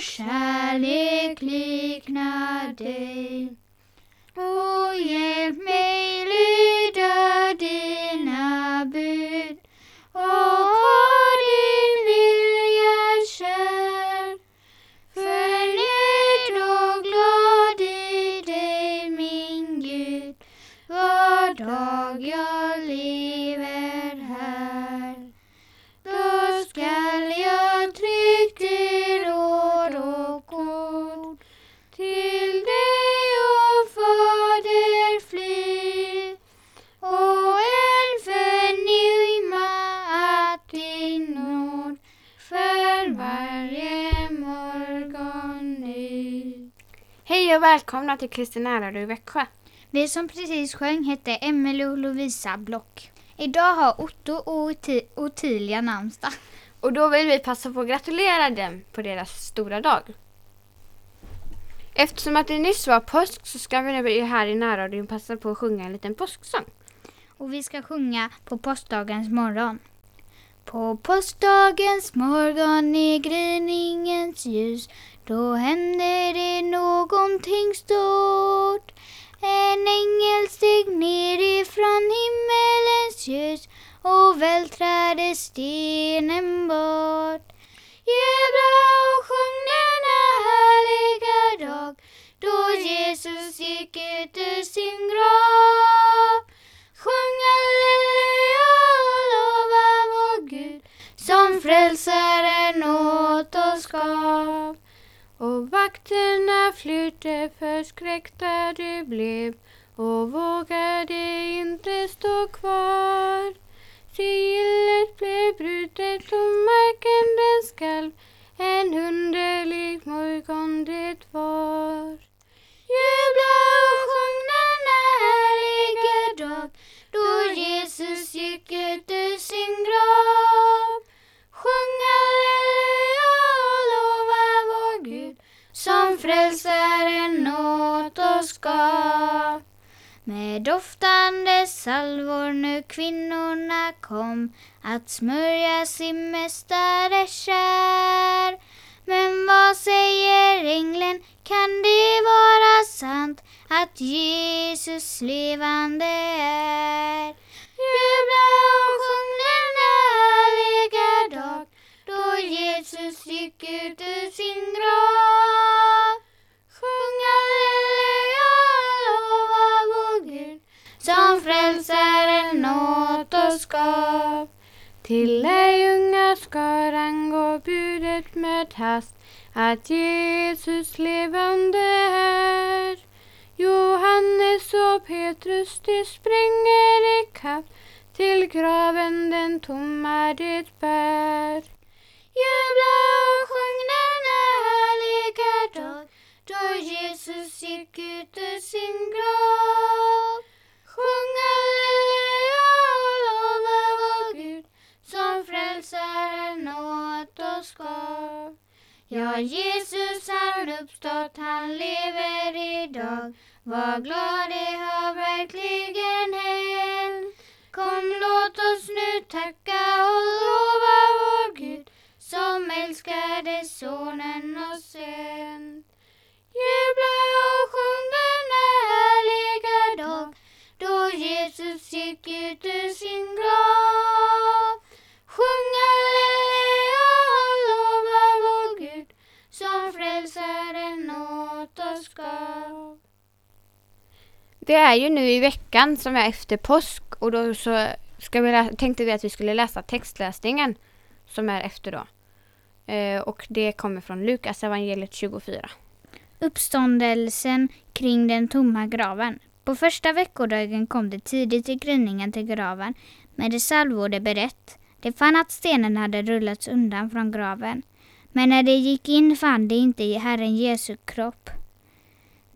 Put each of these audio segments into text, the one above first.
kärlek liknar dig. Välkomna till Kristina i Växjö. Vi som precis sjöng hette Emelie och Lovisa Block. Idag har Otto och Oti- Ottilia namnsdag. Och då vill vi passa på att gratulera dem på deras stora dag. Eftersom att det nyss var påsk så ska vi nu här i närradion passa på att sjunga en liten påsksång. Och vi ska sjunga på påskdagens morgon. På påskdagens morgon i gryningens ljus då händer det någonting stort. En ängel steg ner ifrån himmelens ljus och vältrade stenen bort. Jubla och sjung denna härliga dag då Jesus gick ut ur sin grav. Sjung halleluja och lova vår Gud som frälsaren åt oss gav. Och vakterna flydde förskräckta de blev och vågade inte stå kvar. Sigillet blev brutet och marken den skalv Med doftande salvor nu kvinnorna kom att smörja sin mästare kär. Men vad säger ängeln, kan det vara sant att Jesus levande är? Jubla och sjung denna härliga dag då Jesus gick ut ur sin grav. Gav. Till lärjungaskaran unga går budet med hast att Jesus levande är. Johannes och Petrus de springer ikapp till graven den tomma det bär. Jubla och sjung denna härliga dag då Jesus gick ut ur sin grav. Gav. Ja, Jesus han uppstått, han lever idag. Var glad, det har verkligen hänt. Kom, låt oss nu tacka och lova vår Gud som älskade sonen och sänd. Jubla och sjung denna härliga dag då Jesus gick ut ur sin grav. Det är ju nu i veckan som är efter påsk och då så ska vi tänkte vi att vi skulle läsa textläsningen som är efter då. Eh, och det kommer från Lukas evangeliet 24. Uppståndelsen kring den tomma graven. På första veckodagen kom det tidigt i gryningen till graven med de salvor de berett. De fann att stenen hade rullats undan från graven. Men när de gick in fann de inte Herren Jesu kropp.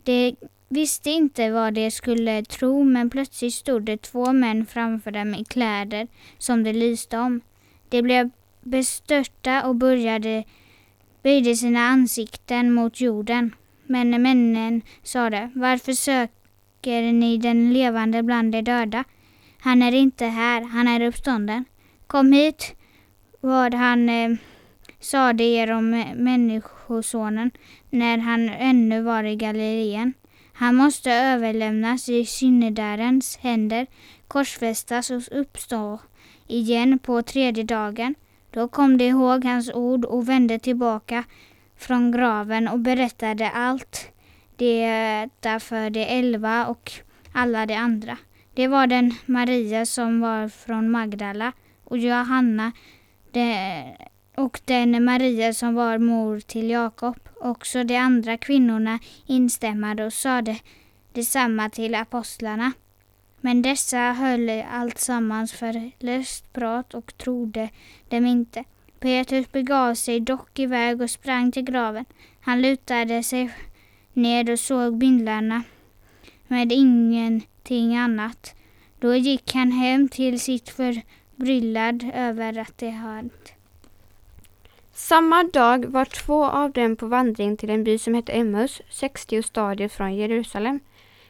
De visste inte vad de skulle tro men plötsligt stod det två män framför dem i kläder som det lyste om. De blev bestörta och började böjde sina ansikten mot jorden. Men männen sade, varför söker ni den levande bland de döda? Han är inte här, han är uppstånden. Kom hit vad han eh, sade er om Människosonen när han ännu var i Galileen. Han måste överlämnas i syndaren händer, korsfästas och uppstå igen på tredje dagen. Då kom de ihåg hans ord och vände tillbaka från graven och berättade allt detta för de elva och alla de andra. Det var den Maria som var från Magdala och Johanna och den Maria som var mor till Jakob. Också de andra kvinnorna instämmade och sade detsamma till apostlarna. Men dessa höll alltsammans för löst prat och trodde dem inte. Petrus begav sig dock iväg och sprang till graven. Han lutade sig ned och såg bindlarna med ingenting annat. Då gick han hem till sitt förbryllad över att det hänt. Samma dag var två av dem på vandring till en by som hette Emmaus, 60 stadier från Jerusalem.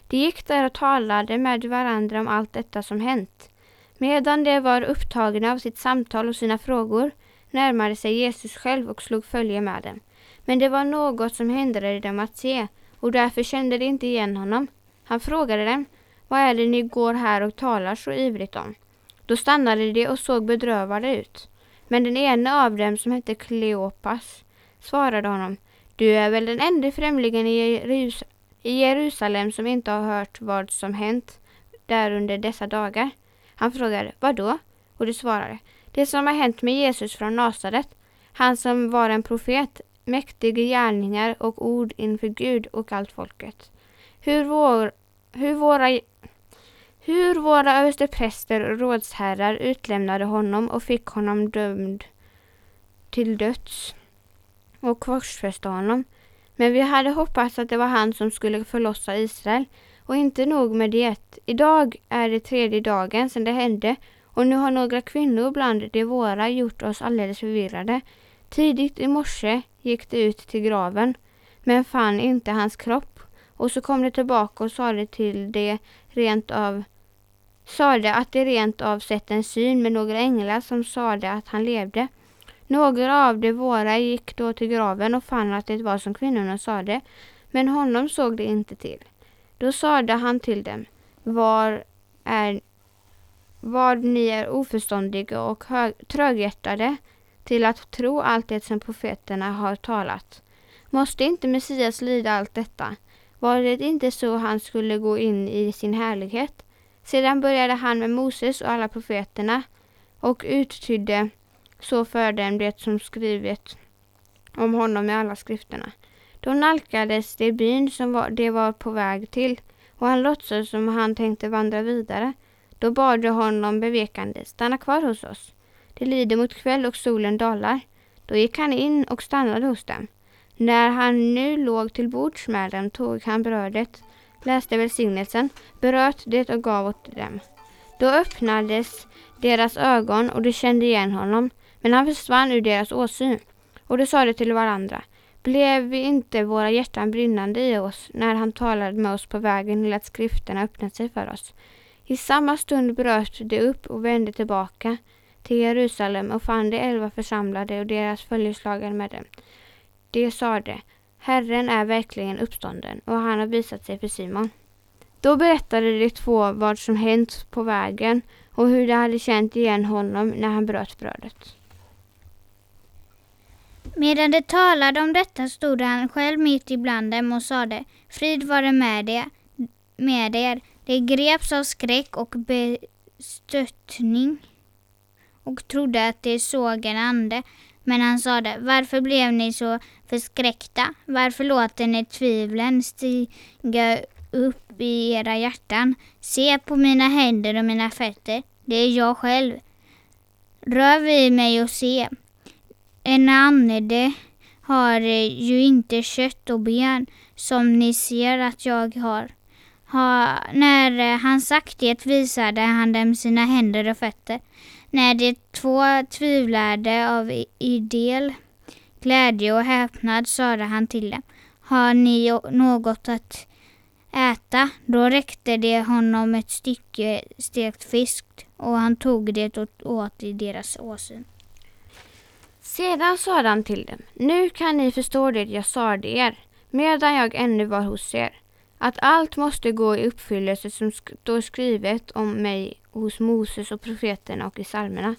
De gick där och talade med varandra om allt detta som hänt. Medan de var upptagna av sitt samtal och sina frågor närmade sig Jesus själv och slog följe med dem. Men det var något som hindrade dem att se och därför kände de inte igen honom. Han frågade dem, vad är det ni går här och talar så ivrigt om? Då stannade de och såg bedrövade ut. Men den ene av dem, som hette Kleopas, svarade honom, du är väl den enda främlingen i, Jerusalem som inte har hört vad som hänt där under dessa dagar. Han frågade, vad då? Och de svarade, det som har hänt med Jesus från Nasaret, han som var en profet, mäktiga gärningar och ord inför Gud och allt folket. Hur, vår, hur våra hur våra överstepräster och rådsherrar utlämnade honom och fick honom dömd till döds och korsfäste honom. Men vi hade hoppats att det var han som skulle förlossa Israel. Och inte nog med det. Idag är det tredje dagen sedan det hände och nu har några kvinnor bland de våra gjort oss alldeles förvirrade. Tidigt i morse gick de ut till graven men fann inte hans kropp och så kom de tillbaka och sade till det rent av sade att de rent av sett en syn med några änglar som sade att han levde. Några av de våra gick då till graven och fann att det var som kvinnorna sade, men honom såg de inte till. Då sade han till dem, var är vad ni är oförståndiga och tröghjärtade till att tro allt det som profeterna har talat. Måste inte Messias lida allt detta? Var det inte så han skulle gå in i sin härlighet? Sedan började han med Moses och alla profeterna och uttydde så för dem det som skrivet om honom i alla skrifterna. Då nalkades de byn som var, de var på väg till och han låtsades som han tänkte vandra vidare. Då bad de honom bevekande, stanna kvar hos oss. Det lider mot kväll och solen dalar. Då gick han in och stannade hos dem. När han nu låg till bords med dem tog han brödet läste välsignelsen, bröt det och gav åt dem. Då öppnades deras ögon och de kände igen honom, men han försvann ur deras åsyn. Och de sade till varandra, blev inte våra hjärtan brinnande i oss när han talade med oss på vägen till att skrifterna öppnat sig för oss? I samma stund bröt de upp och vände tillbaka till Jerusalem och fann de elva församlade och deras följeslagare med dem. De sade, Herren är verkligen uppstånden och han har visat sig för Simon. Då berättade de två vad som hänt på vägen och hur de hade känt igen honom när han bröt brödet. Medan de talade om detta stod han själv mitt ibland dem och sade Frid vare med er. Med er. De greps av skräck och bestörtning och trodde att de såg en ande. Men han sade, varför blev ni så förskräckta? Varför låter ni tvivlen stiga upp i era hjärtan? Se på mina händer och mina fötter, det är jag själv. Rör vid mig och se. En ande har ju inte kött och ben som ni ser att jag har. Ha, när han sagt det visade han dem sina händer och fötter. När de två tvivlade av idel, glädje och häpnad sade han till dem. Har ni något att äta? Då räckte de honom ett stycke stekt fisk och han tog det och åt i deras åsyn. Sedan sade han till dem, nu kan ni förstå det jag sade er, medan jag ännu var hos er, att allt måste gå i uppfyllelse som står skrivet om mig hos Moses och profeterna och i psalmerna.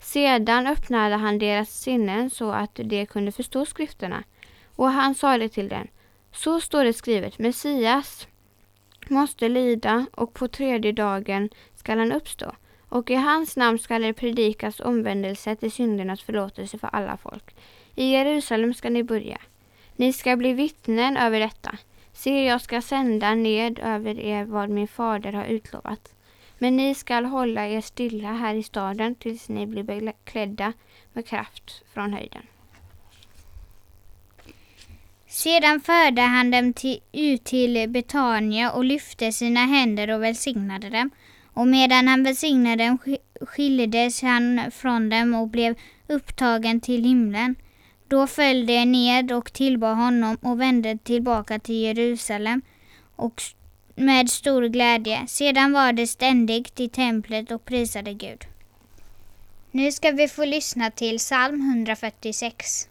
Sedan öppnade han deras sinnen så att de kunde förstå skrifterna, och han sade till dem, så står det skrivet, Messias måste lida och på tredje dagen skall han uppstå och i hans namn skall det predikas omvändelse till syndernas förlåtelse för alla folk. I Jerusalem ska ni börja. Ni ska bli vittnen över detta. Se, jag ska sända ned över er vad min fader har utlovat. Men ni skall hålla er stilla här i staden tills ni blir beklädda med kraft från höjden. Sedan förde han dem till, ut till Betania och lyfte sina händer och välsignade dem. Och medan han välsignade dem skildes han från dem och blev upptagen till himlen. Då föll de ned och tillbad honom och vände tillbaka till Jerusalem och med stor glädje. Sedan var det ständigt i templet och prisade Gud. Nu ska vi få lyssna till psalm 146.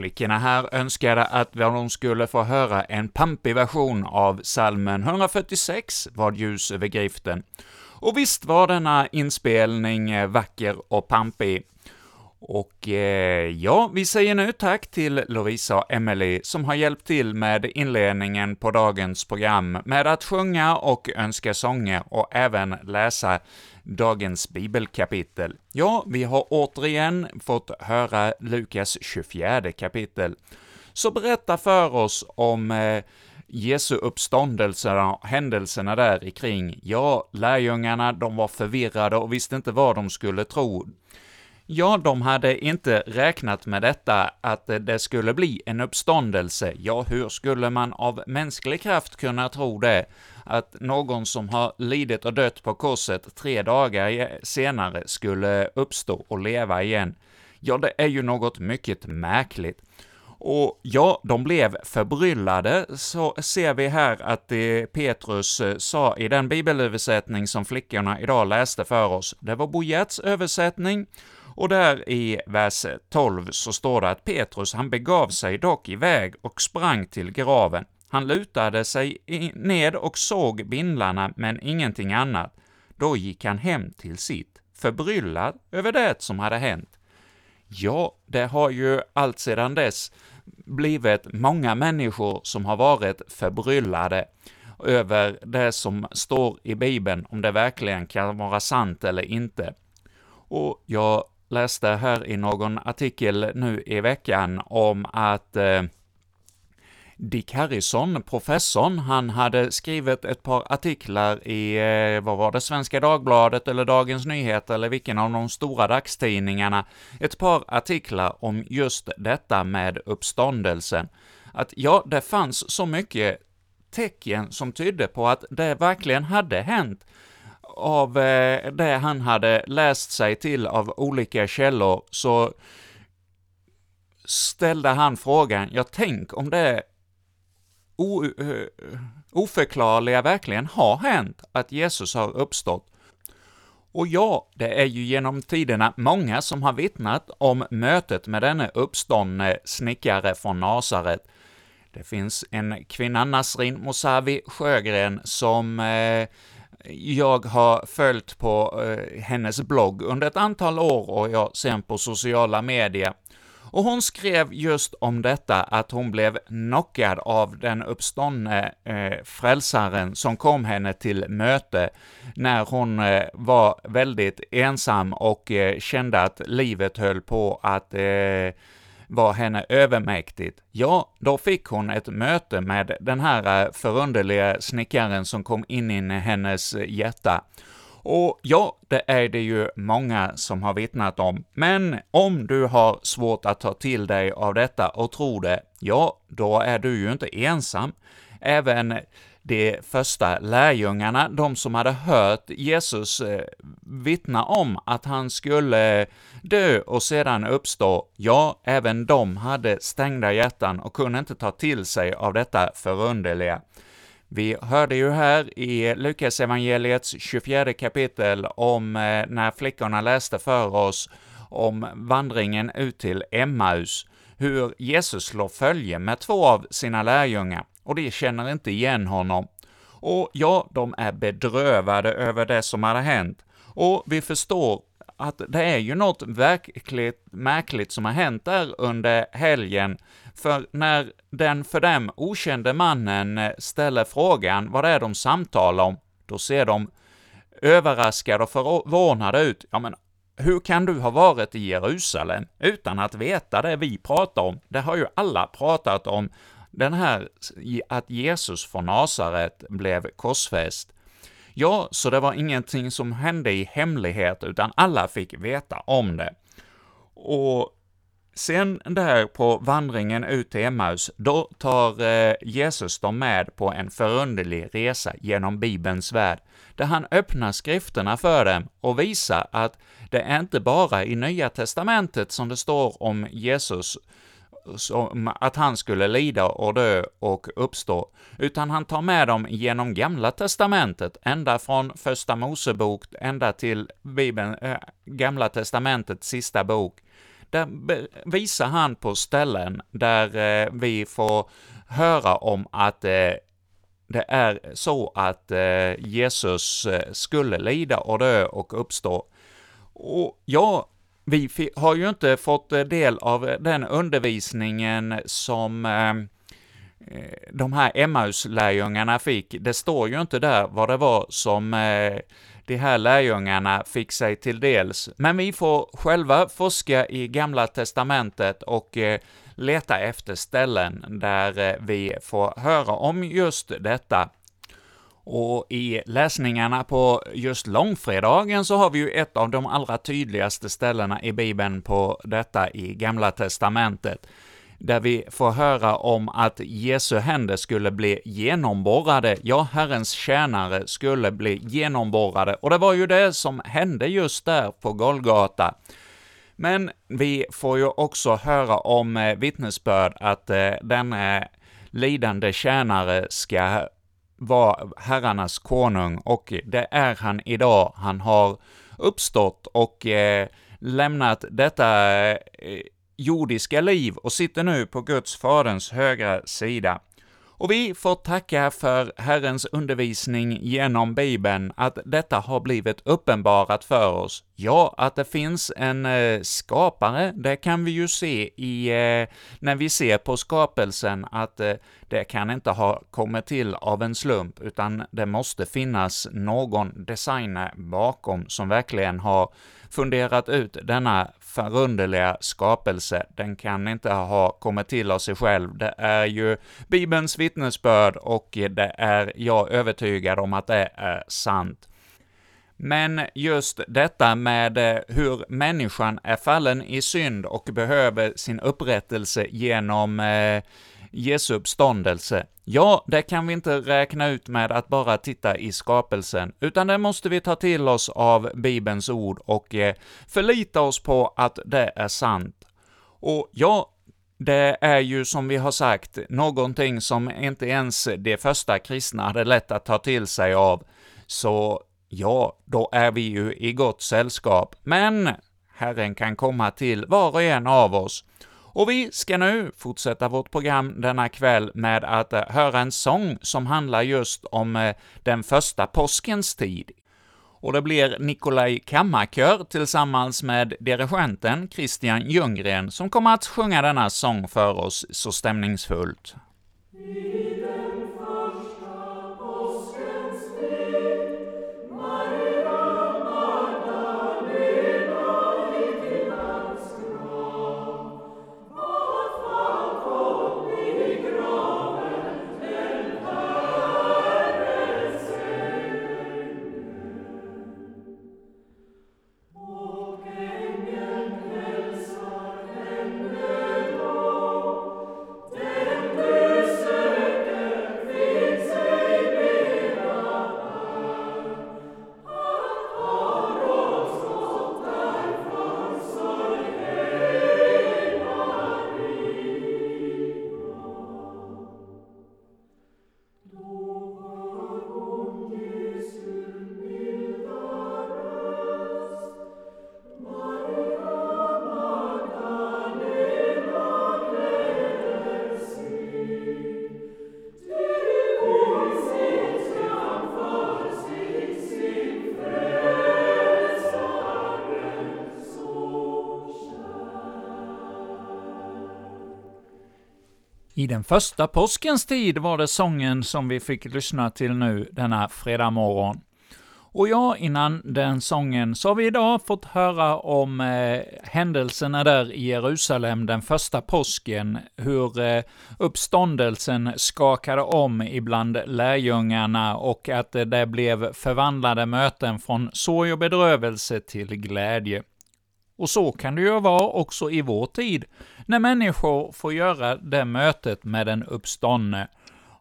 Flickorna här önskade att de skulle få höra en pampig version av salmen 146, Vad ljus över griften. Och visst var denna inspelning vacker och pampig. Och eh, ja, vi säger nu tack till Lovisa och Emily som har hjälpt till med inledningen på dagens program med att sjunga och önska sånger och även läsa dagens bibelkapitel. Ja, vi har återigen fått höra Lukas 24 kapitel. Så berätta för oss om eh, Jesu uppståndelse och händelserna där ikring. kring. Ja, lärjungarna, de var förvirrade och visste inte vad de skulle tro. Ja, de hade inte räknat med detta, att det skulle bli en uppståndelse. Ja, hur skulle man av mänsklig kraft kunna tro det? Att någon som har lidit och dött på korset tre dagar senare skulle uppstå och leva igen. Ja, det är ju något mycket märkligt. Och ja, de blev förbryllade, så ser vi här att det Petrus eh, sa i den bibelöversättning som flickorna idag läste för oss, det var Bo översättning, och där i vers 12 så står det att Petrus, han begav sig dock iväg och sprang till graven. Han lutade sig ned och såg bindlarna, men ingenting annat. Då gick han hem till sitt, förbryllad över det som hade hänt. Ja, det har ju allt sedan dess blivit många människor som har varit förbryllade över det som står i Bibeln, om det verkligen kan vara sant eller inte. Och jag läste här i någon artikel nu i veckan om att eh, Dick Harrison, professorn, han hade skrivit ett par artiklar i, eh, vad var det, Svenska Dagbladet eller Dagens Nyheter eller vilken av de stora dagstidningarna, ett par artiklar om just detta med uppståndelsen. Att ja, det fanns så mycket tecken som tydde på att det verkligen hade hänt av eh, det han hade läst sig till av olika källor, så ställde han frågan, ja tänk om det o, eh, oförklarliga verkligen har hänt, att Jesus har uppstått. Och ja, det är ju genom tiderna många som har vittnat om mötet med denne uppståndne snickare från Nasaret. Det finns en kvinna, Nasrin Mosavi Sjögren, som eh, jag har följt på eh, hennes blogg under ett antal år och jag sen på sociala medier. Och hon skrev just om detta, att hon blev knockad av den uppståndne eh, frälsaren som kom henne till möte när hon eh, var väldigt ensam och eh, kände att livet höll på att eh, var henne övermäktigt, ja, då fick hon ett möte med den här eh, förunderliga snickaren som kom in i hennes eh, hjärta. Och ja, det är det ju många som har vittnat om, men om du har svårt att ta till dig av detta och tro det, ja, då är du ju inte ensam. Även de första lärjungarna, de som hade hört Jesus eh, vittna om att han skulle dö och sedan uppstå, ja, även de hade stängda hjärtan och kunde inte ta till sig av detta förunderliga. Vi hörde ju här i Lukas evangeliets 24 kapitel om eh, när flickorna läste för oss om vandringen ut till Emmaus, hur Jesus slår följe med två av sina lärjungar, och de känner inte igen honom. Och ja, de är bedrövade över det som hade hänt, och vi förstår att det är ju något verkligt märkligt som har hänt där under helgen, för när den för dem okände mannen eh, ställer frågan vad det är de samtalar om, då ser de överraskade och förvånade ut. Ja, men hur kan du ha varit i Jerusalem utan att veta det vi pratar om? Det har ju alla pratat om, den här att Jesus från Nasaret blev korsfäst. Ja, så det var ingenting som hände i hemlighet, utan alla fick veta om det. Och sen där på vandringen ut till Emmaus, då tar eh, Jesus dem med på en förunderlig resa genom Bibelns värld, där han öppnar skrifterna för dem och visar att det är inte bara i Nya Testamentet som det står om Jesus som att han skulle lida och dö och uppstå, utan han tar med dem genom Gamla Testamentet, ända från Första Mosebok ända till Bibeln, äh, Gamla Testamentets sista bok. Där visar han på ställen där äh, vi får höra om att äh, det är så att Jesus skulle lida och dö och uppstå. Och ja, vi har ju inte fått eh, del av eh, den undervisningen som eh, de här Emmaus-lärjungarna fick. Det står ju inte där vad det var som de här lärjungarna fick sig till dels, men vi får själva forska i Gamla Testamentet och leta efter ställen där vi får höra om just detta. Och i läsningarna på just långfredagen så har vi ju ett av de allra tydligaste ställena i Bibeln på detta i Gamla Testamentet, där vi får höra om att Jesu händer skulle bli genomborrade, ja, Herrens tjänare skulle bli genomborrade, och det var ju det som hände just där på Golgata. Men vi får ju också höra om eh, vittnesbörd att eh, den eh, lidande tjänare ska var herrarnas konung, och det är han idag. Han har uppstått och eh, lämnat detta eh, jordiska liv och sitter nu på Guds faderns högra sida. Och vi får tacka för Herrens undervisning genom Bibeln, att detta har blivit uppenbarat för oss. Ja, att det finns en eh, skapare, det kan vi ju se i, eh, när vi ser på skapelsen, att eh, det kan inte ha kommit till av en slump, utan det måste finnas någon designer bakom som verkligen har funderat ut denna förunderliga skapelse. Den kan inte ha kommit till av sig själv. Det är ju Bibelns vittnesbörd och det är jag övertygad om att det är sant. Men just detta med eh, hur människan är fallen i synd och behöver sin upprättelse genom eh, Jesu uppståndelse, ja, det kan vi inte räkna ut med att bara titta i skapelsen, utan det måste vi ta till oss av Bibelns ord och eh, förlita oss på att det är sant. Och ja, det är ju som vi har sagt, någonting som inte ens de första kristna hade lätt att ta till sig av, så ja, då är vi ju i gott sällskap. Men Herren kan komma till var och en av oss. Och vi ska nu fortsätta vårt program denna kväll med att eh, höra en sång som handlar just om eh, den första påskens tid. Och det blir Nikolaj Kammarkör tillsammans med dirigenten Christian Ljunggren som kommer att sjunga denna sång för oss så stämningsfullt. Den första påskens tid var det sången som vi fick lyssna till nu denna fredag morgon. Och ja, innan den sången så har vi idag fått höra om eh, händelserna där i Jerusalem den första påsken, hur eh, uppståndelsen skakade om ibland lärjungarna och att eh, det blev förvandlade möten från sorg och bedrövelse till glädje. Och så kan det ju vara också i vår tid, när människor får göra det mötet med den uppståndne,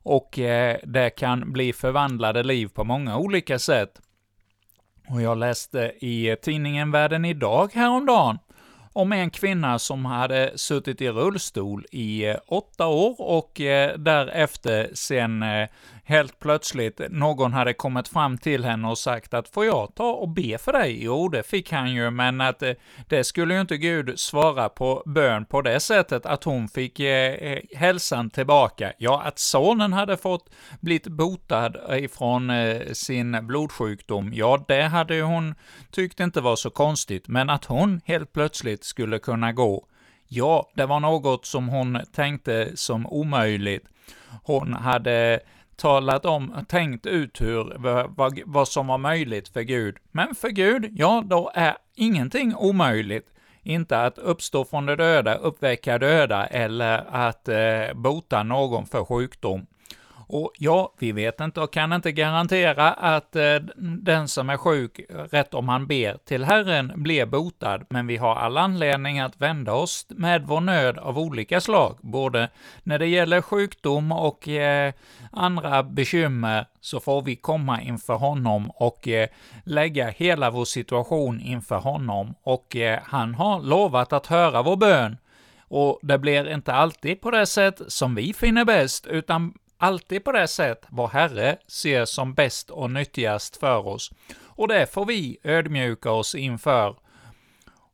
och eh, det kan bli förvandlade liv på många olika sätt. Och jag läste i tidningen Världen Idag häromdagen om en kvinna som hade suttit i rullstol i eh, åtta år och eh, därefter sen eh, helt plötsligt någon hade kommit fram till henne och sagt att ”får jag ta och be för dig?” Jo, det fick han ju, men att eh, det skulle ju inte Gud svara på bön på det sättet att hon fick eh, eh, hälsan tillbaka. Ja, att sonen hade fått blivit botad ifrån eh, sin blodsjukdom, ja, det hade hon tyckt inte var så konstigt, men att hon helt plötsligt skulle kunna gå, ja, det var något som hon tänkte som omöjligt. Hon hade talat om, tänkt ut hur, vad, vad som var möjligt för Gud. Men för Gud, ja, då är ingenting omöjligt. Inte att uppstå från de döda, uppväcka döda eller att eh, bota någon för sjukdom. Och ja, vi vet inte och kan inte garantera att eh, den som är sjuk, rätt om han ber till Herren, blir botad, men vi har all anledning att vända oss med vår nöd av olika slag, både när det gäller sjukdom och eh, andra bekymmer, så får vi komma inför honom och eh, lägga hela vår situation inför honom, och eh, han har lovat att höra vår bön. Och det blir inte alltid på det sätt som vi finner bäst, utan alltid på det sätt vår Herre ser som bäst och nyttigast för oss. Och det får vi ödmjuka oss inför.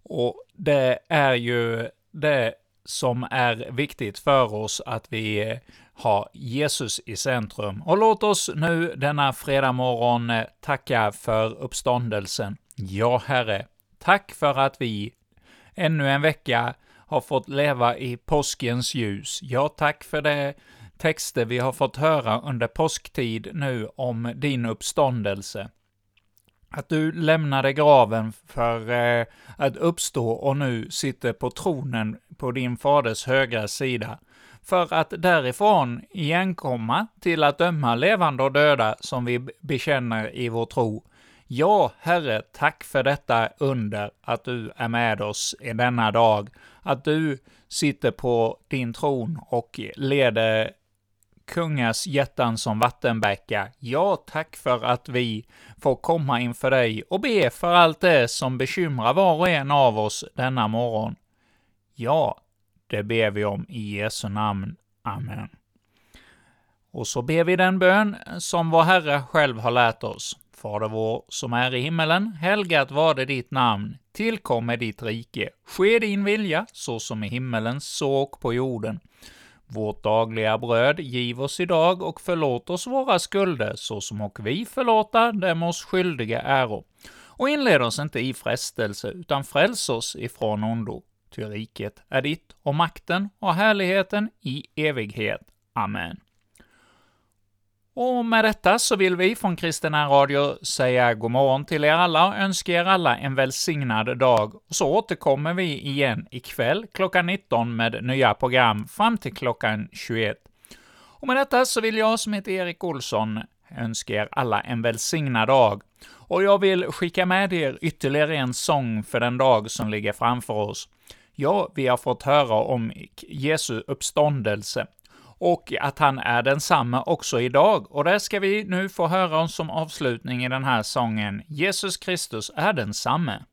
Och det är ju det som är viktigt för oss, att vi har Jesus i centrum. Och låt oss nu denna fredag morgon tacka för uppståndelsen. Ja, Herre, tack för att vi ännu en vecka har fått leva i påskens ljus. Ja, tack för det texter vi har fått höra under påsktid nu om din uppståndelse. att du lämnade graven för eh, att uppstå och nu sitter på tronen på din faders högra sida, för att därifrån igenkomma till att döma levande och döda som vi bekänner i vår tro. Ja, Herre, tack för detta under, att du är med oss i denna dag, att du sitter på din tron och leder kungars hjärtan som vattenbäckar. Ja, tack för att vi får komma inför dig och be för allt det som bekymrar var och en av oss denna morgon. Ja, det ber vi om i Jesu namn. Amen. Och så ber vi den bön som vår Herre själv har lärt oss. Fader vår som är i himmelen, helgat varde ditt namn, tillkomme ditt rike, ske din vilja, så som i himmelen, så och på jorden. Vårt dagliga bröd giv oss idag och förlåt oss våra skulder, såsom och vi förlåta dem oss skyldiga äro. Och inled oss inte i frestelse, utan fräls oss ifrån ondo. Ty riket är ditt, och makten och härligheten i evighet. Amen. Och med detta så vill vi från Kristina Radio säga god morgon till er alla och önska er alla en välsignad dag. Och så återkommer vi igen ikväll klockan 19 med nya program fram till klockan 21. Och med detta så vill jag som heter Erik Olsson önska er alla en välsignad dag. Och jag vill skicka med er ytterligare en sång för den dag som ligger framför oss. Ja, vi har fått höra om Jesu uppståndelse och att han är densamme också idag. Och det ska vi nu få höra om som avslutning i den här sången. Jesus Kristus är densamme.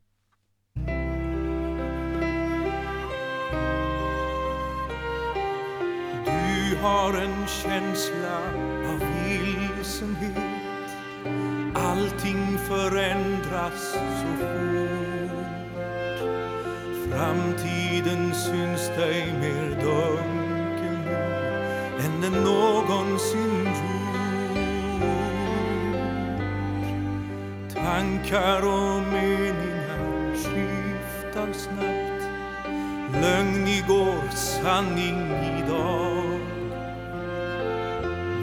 Du har en känsla av vilsenhet Allting förändras så fort Framtiden syns dig mer dömd än den någonsin gjort. Tankar och meningar skiftar snabbt. Lögn igår, sanning idag.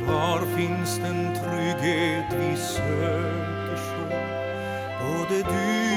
Var finns den trygghet vi söker så? Både du